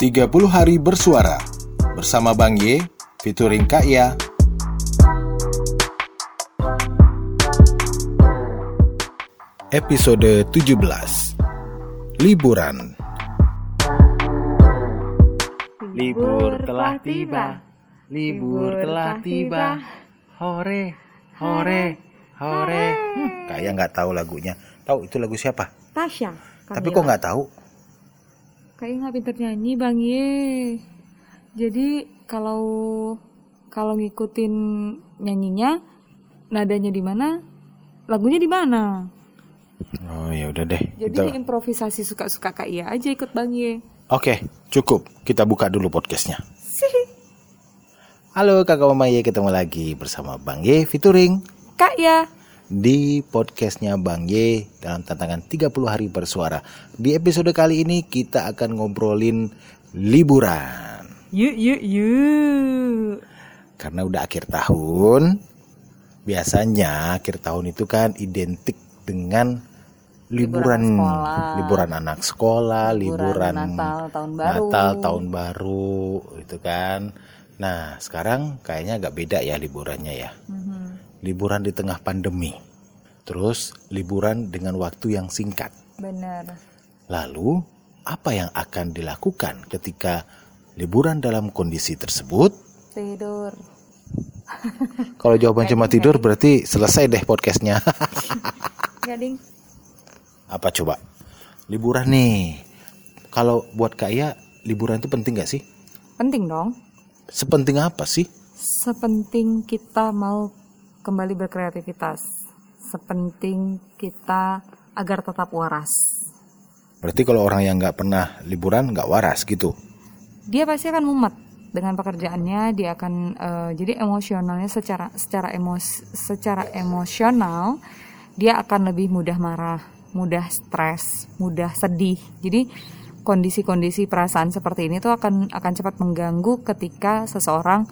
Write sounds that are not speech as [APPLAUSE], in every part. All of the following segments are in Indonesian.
30 hari bersuara bersama Bang Y, featuring Kak Ya. Episode 17 Liburan Libur telah tiba, libur telah tiba. Hore, hore, hore. Hmm, Kayak nggak tahu lagunya. Tahu itu lagu siapa? Tasya. Tapi kok nggak tahu? Kayak nggak pinter nyanyi bang Ye. Jadi kalau kalau ngikutin nyanyinya, nadanya di mana, lagunya di mana. Oh ya udah deh. Jadi Kita- improvisasi suka-suka kak Iya aja ikut bang Ye. Oke, cukup. Kita buka dulu podcastnya. Halo kakak mama Y, ketemu lagi bersama Bang Y featuring Kak Ya. Di podcastnya Bang Y dalam tantangan 30 hari bersuara. Di episode kali ini kita akan ngobrolin liburan. Yuk yuk yuk. Karena udah akhir tahun, biasanya akhir tahun itu kan identik dengan liburan, Liburan sekolah. liburan anak sekolah, liburan, Liburan Natal, tahun baru. Natal, tahun baru, itu kan. Nah, sekarang kayaknya agak beda ya liburannya ya. Mhm, Liburan di tengah pandemi. Terus liburan dengan waktu yang singkat. Bener. Lalu, apa yang akan dilakukan ketika liburan dalam kondisi tersebut? Tidur. [LAUGHS] Kalau jawaban cuma tidur berarti selesai deh podcastnya. [LAUGHS] Gading. apa coba? Liburan nih. Kalau buat Kak Iya, liburan itu penting gak sih? Penting dong. Sepenting apa sih? Sepenting kita mau kembali berkreativitas. Sepenting kita agar tetap waras. Berarti kalau orang yang nggak pernah liburan nggak waras gitu. Dia pasti akan mumet dengan pekerjaannya. Dia akan eh, jadi emosionalnya secara secara emos secara emosional dia akan lebih mudah marah, mudah stres, mudah sedih. Jadi kondisi-kondisi perasaan seperti ini tuh akan akan cepat mengganggu ketika seseorang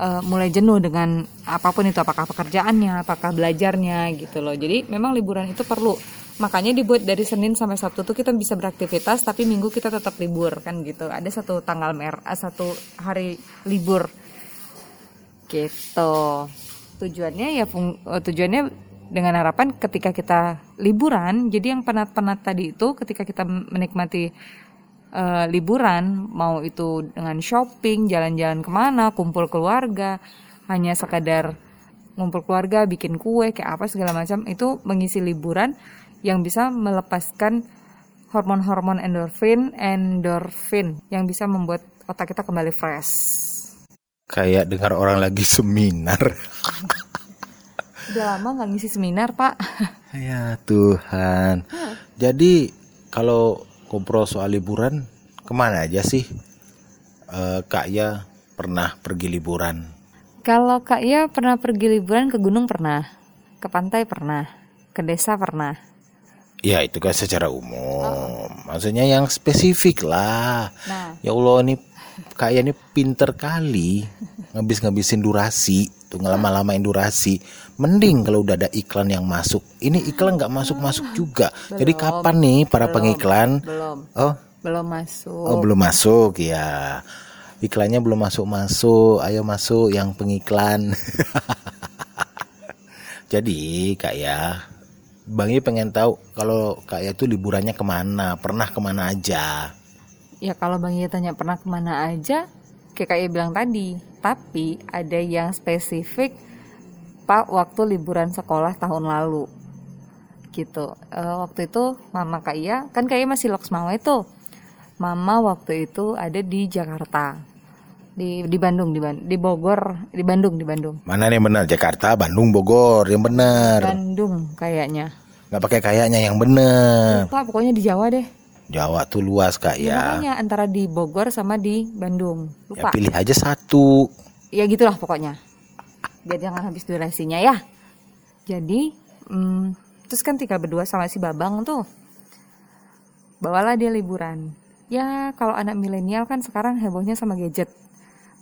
eh, mulai jenuh dengan apa pun itu apakah pekerjaannya, apakah belajarnya gitu loh. Jadi memang liburan itu perlu. Makanya dibuat dari Senin sampai Sabtu tuh kita bisa beraktivitas tapi Minggu kita tetap libur kan gitu. Ada satu tanggal merah, satu hari libur. Gitu. Tujuannya ya eh, tujuannya dengan harapan ketika kita liburan, jadi yang penat-penat tadi itu ketika kita menikmati eh, liburan, mau itu dengan shopping, jalan-jalan ke mana, kumpul keluarga, hanya sekadar ngumpul keluarga, bikin kue, kayak apa segala macam, itu mengisi liburan yang bisa melepaskan hormon-hormon endorfin, endorfin yang bisa membuat otak kita kembali fresh. Kayak dengar orang lagi seminar. Udah lama nggak ngisi seminar, Pak. ya Tuhan. Jadi kalau ngobrol soal liburan, ke mana aja sih? Eh, Kak Ya pernah pergi liburan. Kalau Kak Ya pernah pergi liburan ke gunung pernah, ke pantai pernah, ke desa pernah. Ya itu kan secara umum. Maksudnya yang spesifik lah. Nah, Ya Allah ini kayak ini pinter kali. Ngabis-ngabisin durasi tuh ngelama-lamain durasi. Mending kalau udah ada iklan yang masuk. Ini iklan nggak masuk-masuk juga. Jadi Belum, kapan nih para belum, pengiklan? Belum, oh? Belum masuk. oh belum masuk ya iklannya belum masuk-masuk. Ayo masuk yang pengiklan. [LAUGHS] Jadi kak ya Bang I pengen tahu kalau kak ya itu liburannya ke mana? Pernah ke mana aja Ya kalau Bang Iya tanya pernah ke mana aja, kayak kayak bilang tadi. Tapi ada yang spesifik Pak waktu liburan sekolah tahun lalu. Gitu. Eh, waktu itu Mama Kak Iya, kan Kak Iya masih Loksmawe itu. Mama waktu itu ada di Jakarta. Di di Bandung, di Ban- di Bogor, di Bandung, di Bandung. mana nih yang benar Jakarta Bandung Bogor yang benar Bandung kayaknya. nggak pakai kayaknya yang bener Pak pokoknya di Jawa deh. Jawa tuh luas kak Ya, ya makanya antara di Bogor sama di Bandung. ya Lupa. pilih aja satu. Ya gitulah pokoknya. Biar jangan habis durasinya ya. Jadi hmm, terus kan tinggal berdua sama si babang tuh. Bawalah dia liburan. Ya kalau anak milenial kan sekarang hebohnya sama gadget.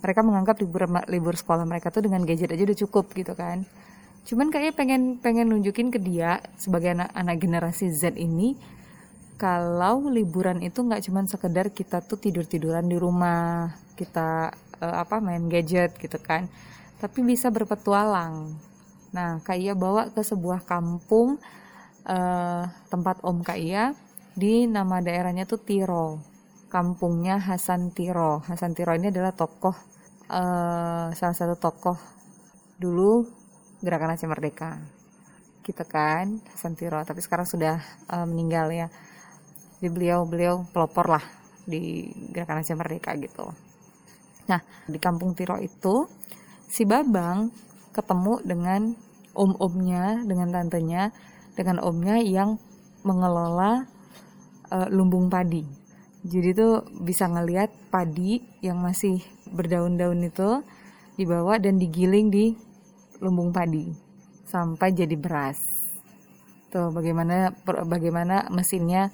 Mereka menganggap libur libur sekolah mereka tuh dengan gadget aja udah cukup gitu kan. Cuman kayaknya pengen pengen nunjukin ke dia sebagai anak anak generasi Z ini kalau liburan itu nggak cuman sekedar kita tuh tidur tiduran di rumah kita eh, apa main gadget gitu kan tapi bisa berpetualang. Nah Kak Iya bawa ke sebuah kampung eh, tempat Om Kak Iya di nama daerahnya tuh Tiro kampungnya Hasan Tiro. Hasan Tiro ini adalah tokoh eh, salah satu tokoh dulu gerakan Aceh Merdeka. Gitu kan Hasan Tiro tapi sekarang sudah eh, meninggal ya jadi beliau beliau pelopor lah di gerakan Aceh Merdeka gitu nah di kampung Tiro itu si Babang ketemu dengan om-omnya dengan tantenya dengan omnya yang mengelola eh, lumbung padi jadi tuh bisa ngelihat padi yang masih berdaun-daun itu dibawa dan digiling di lumbung padi sampai jadi beras. Tuh bagaimana bagaimana mesinnya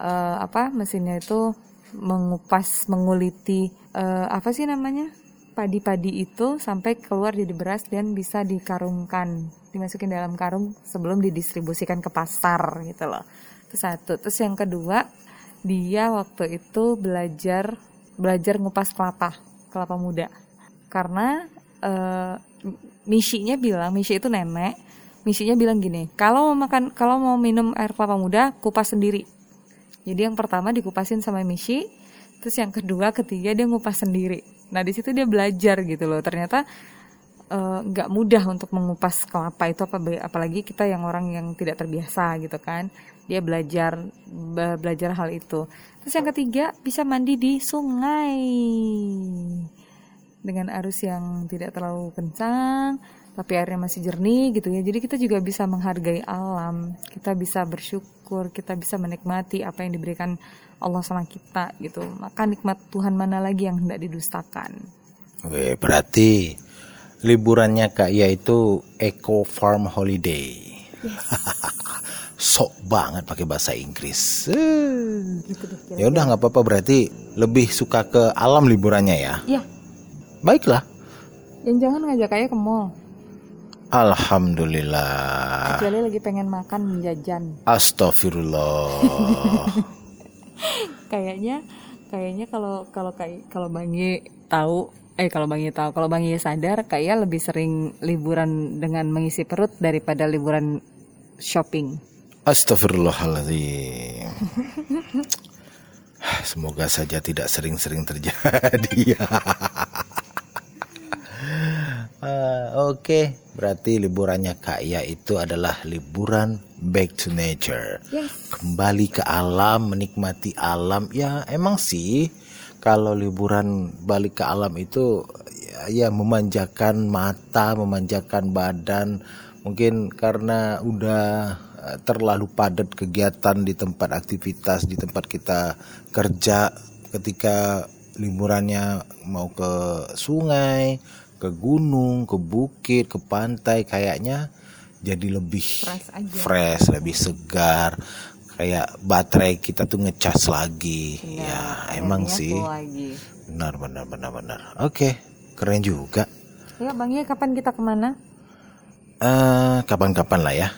eh, apa mesinnya itu mengupas menguliti eh, apa sih namanya padi-padi itu sampai keluar jadi beras dan bisa dikarungkan dimasukin dalam karung sebelum didistribusikan ke pasar gitu loh. Itu satu. Terus yang kedua dia waktu itu belajar belajar ngupas kelapa kelapa muda. Karena eh, misinya bilang misi itu nenek misinya bilang gini kalau mau makan kalau mau minum air kelapa muda kupas sendiri jadi yang pertama dikupasin sama misi terus yang kedua ketiga dia ngupas sendiri. Nah di situ dia belajar gitu loh. Ternyata eh, nggak mudah untuk mengupas kelapa itu apa apalagi kita yang orang yang tidak terbiasa gitu kan. Dia belajar be- belajar hal itu. Terus yang ketiga bisa mandi di sungai. Dengan arus yang tidak terlalu kencang tapi airnya masih jernih gitu ya jadi kita juga bisa menghargai alam kita bisa bersyukur kita bisa menikmati apa yang diberikan Allah sama kita gitu maka nikmat Tuhan mana lagi yang hendak didustakan Weh, berarti liburannya Kak Ia itu Eco Farm Holiday. [LAUGHS] Sok banget pakai bahasa Inggris. Eh. Ya udah nggak apa-apa berarti lebih suka ke alam liburannya ya. ya Baiklah. yang jangan ngajak kayak ke mall Alhamdulillah. kecuali lagi pengen makan menjajan Astagfirullah. [LAUGHS] kayaknya kayaknya kalau kalau kayak kalau Bangi tahu eh kalau Bangi tahu kalau Bangi sadar kayak lebih sering liburan dengan mengisi perut daripada liburan shopping. Astagfirullahaladzim. [LAUGHS] Semoga saja tidak sering-sering terjadi. [LAUGHS] Oke, berarti liburannya Kak Ia itu adalah liburan back to nature. Yes. Kembali ke alam, menikmati alam. Ya, emang sih kalau liburan balik ke alam itu ya, ya memanjakan mata, memanjakan badan. Mungkin karena udah eh, terlalu padat kegiatan di tempat aktivitas, di tempat kita kerja ketika liburannya mau ke sungai, ke gunung, ke bukit, ke pantai kayaknya jadi lebih Fresh aja. fresh, lebih segar. Kayak baterai kita tuh ngecas lagi. ya, emang Energinya sih. lagi. Benar, benar, benar, benar. Oke, keren juga. Ya Bang ya kapan kita ke mana? eh kapan-kapan lah ya. [LAUGHS]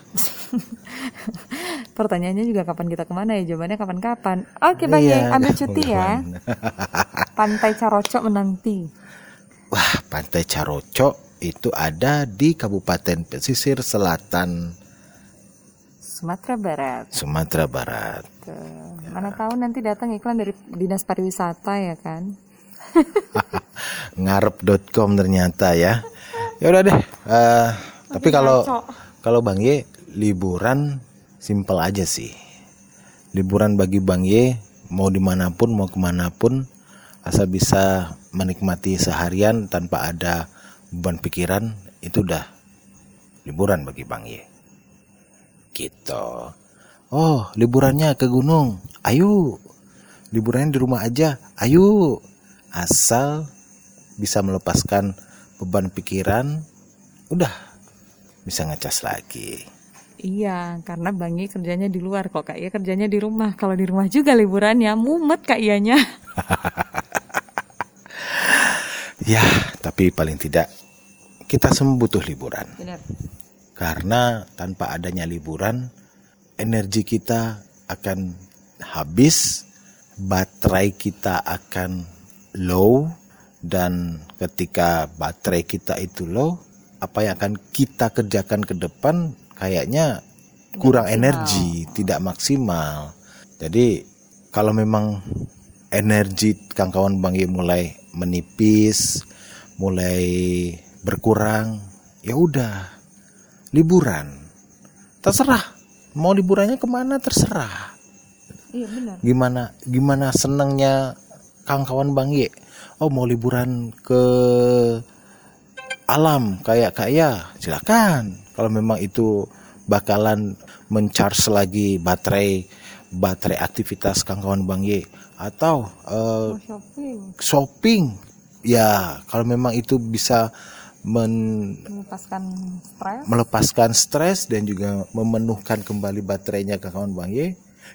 Pertanyaannya juga kapan kita ke mana ya jawabannya kapan-kapan. Oke Bang Iya, ya ambil [LAUGHS] cuti ya. Pantai Carocok menanti. Wah, Pantai Carocok itu ada di Kabupaten Pesisir Selatan, Sumatera Barat. Sumatera Barat. Tuh. Mana tahu nanti datang iklan dari Dinas Pariwisata ya kan? [LAUGHS] Ngarep.com ternyata ya. Ya udah deh. eh, tapi kalau kalau Bang Ye liburan simpel aja sih. Liburan bagi Bang Ye mau di mana pun mau ke mana pun asal bisa menikmati seharian tanpa ada beban pikiran itu udah liburan bagi Bang Ye. Gitu. Oh, liburannya ke gunung. Ayo. Liburannya di rumah aja. Ayo. Asal bisa melepaskan beban pikiran, udah bisa ngecas lagi. Iya, karena Bangi kerjanya di luar kok Kak Iya kerjanya di rumah. Kalau di rumah juga liburannya mumet Kak Iyanya. [LAUGHS] Ya, tapi paling tidak kita semua butuh liburan. Benar. Karena tanpa adanya liburan, energi kita akan habis, baterai kita akan low dan ketika baterai kita itu low, apa yang akan kita kerjakan ke depan kayaknya kurang energi, tidak maksimal. Jadi kalau memang energi kawan-kawan Bang Ye mulai menipis, mulai berkurang, ya udah liburan. Terserah mau liburannya ke mana terserah. Iya benar. Gimana gimana senangnya kawan-kawan Bang Ye. Oh mau liburan ke alam kayak kaya silakan. Kalau memang itu bakalan mencharge lagi baterai baterai aktivitas kawan-kawan Bang Ye atau Mau shopping, shopping. Ya kalau memang itu bisa men- melepaskan stres. melepaskan stres dan juga memenuhkan kembali baterainya ke kawan Bang Ye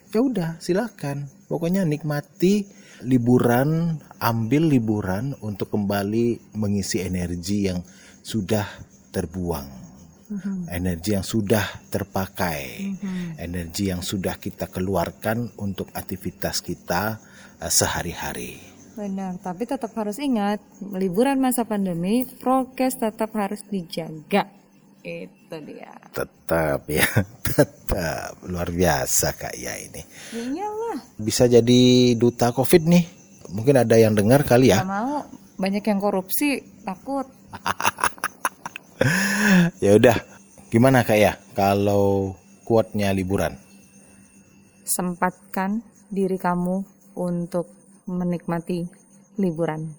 ya udah silakan. Pokoknya nikmati liburan ambil liburan untuk kembali mengisi energi yang sudah terbuang Mhm. energi yang sudah terpakai energi yang sudah kita keluarkan untuk aktivitas kita eh, sehari-hari Benar, tapi tetap harus ingat, liburan masa pandemi, prokes tetap harus dijaga. Itu dia. tetap [LAUGHS] ya tetap luar biasa kak ya ini Ya iyalah, bisa jadi duta covid nih mungkin ada yang dengar kali ya gak mau. Banyak yang korupsi, takut. [LAUGHS] ya udah gimana kak ya kalau kuatnya liburan Sempatkan diri kamu untuk menikmati liburan.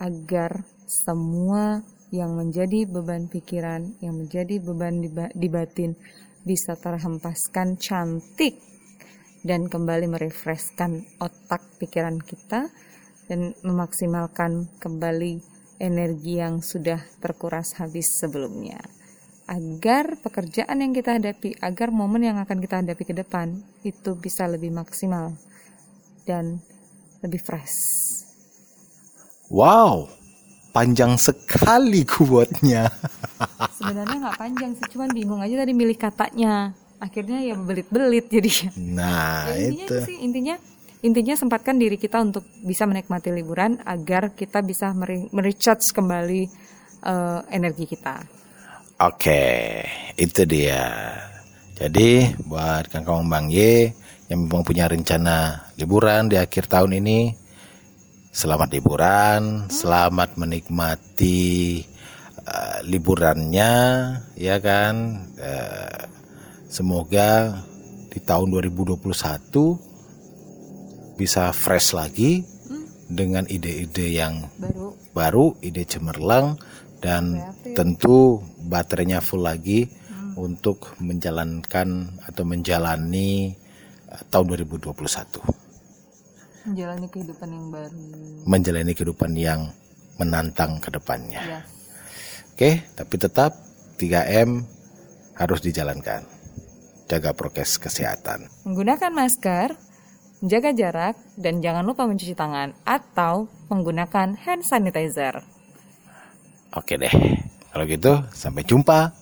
Agar semua yang menjadi beban pikiran, yang menjadi beban di, ba- di batin bisa terhempaskan cantik dan kembali merefreshkan otak pikiran kita dan memaksimalkan kembali energi yang sudah terkuras habis sebelumnya. Agar pekerjaan yang kita hadapi, agar momen yang akan kita hadapi ke depan itu bisa lebih maksimal dan lebih fresh. wow panjang sekali kuatnya [LAUGHS] Sebenarnya nggak panjang sih, cuman bingung aja tadi milih katanya. Akhirnya ya belit-belit jadinya. nah Ya, intinya itu itu sih intinya intinya sempatkan diri kita untuk bisa menikmati liburan agar kita bisa mere- merecharge kembali eh, energi kita. Oke, itu dia. Jadi buat kawan-kawan Bang Y yang memang punya rencana liburan di akhir tahun ini, selamat liburan, selamat menikmati eh, liburannya, ya kan. Eh, semoga di tahun 2021 bisa fresh lagi dengan ide-ide yang Baru baru, ide cemerlang dan Kreatif. tentu baterainya full lagi untuk menjalankan atau menjalani uh, tahun 2021. menjalani kehidupan yang baru. Menjalani kehidupan yang menantang ke depannya. Ya. Oke, tapi tetap 3M harus dijalankan. Jaga prokes kesehatan. Menggunakan masker, menjaga jarak, dan jangan lupa mencuci tangan atau menggunakan hand sanitizer. Oke deh. Kalau gitu, sampai jumpa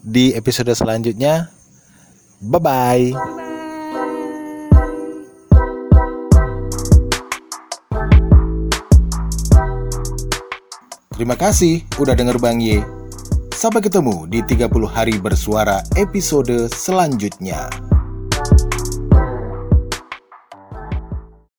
di episode selanjutnya. Bye bye. Bye. Terima kasih udah denger Bang Ye. Sampai ketemu di 30 hari bersuara episode selanjutnya.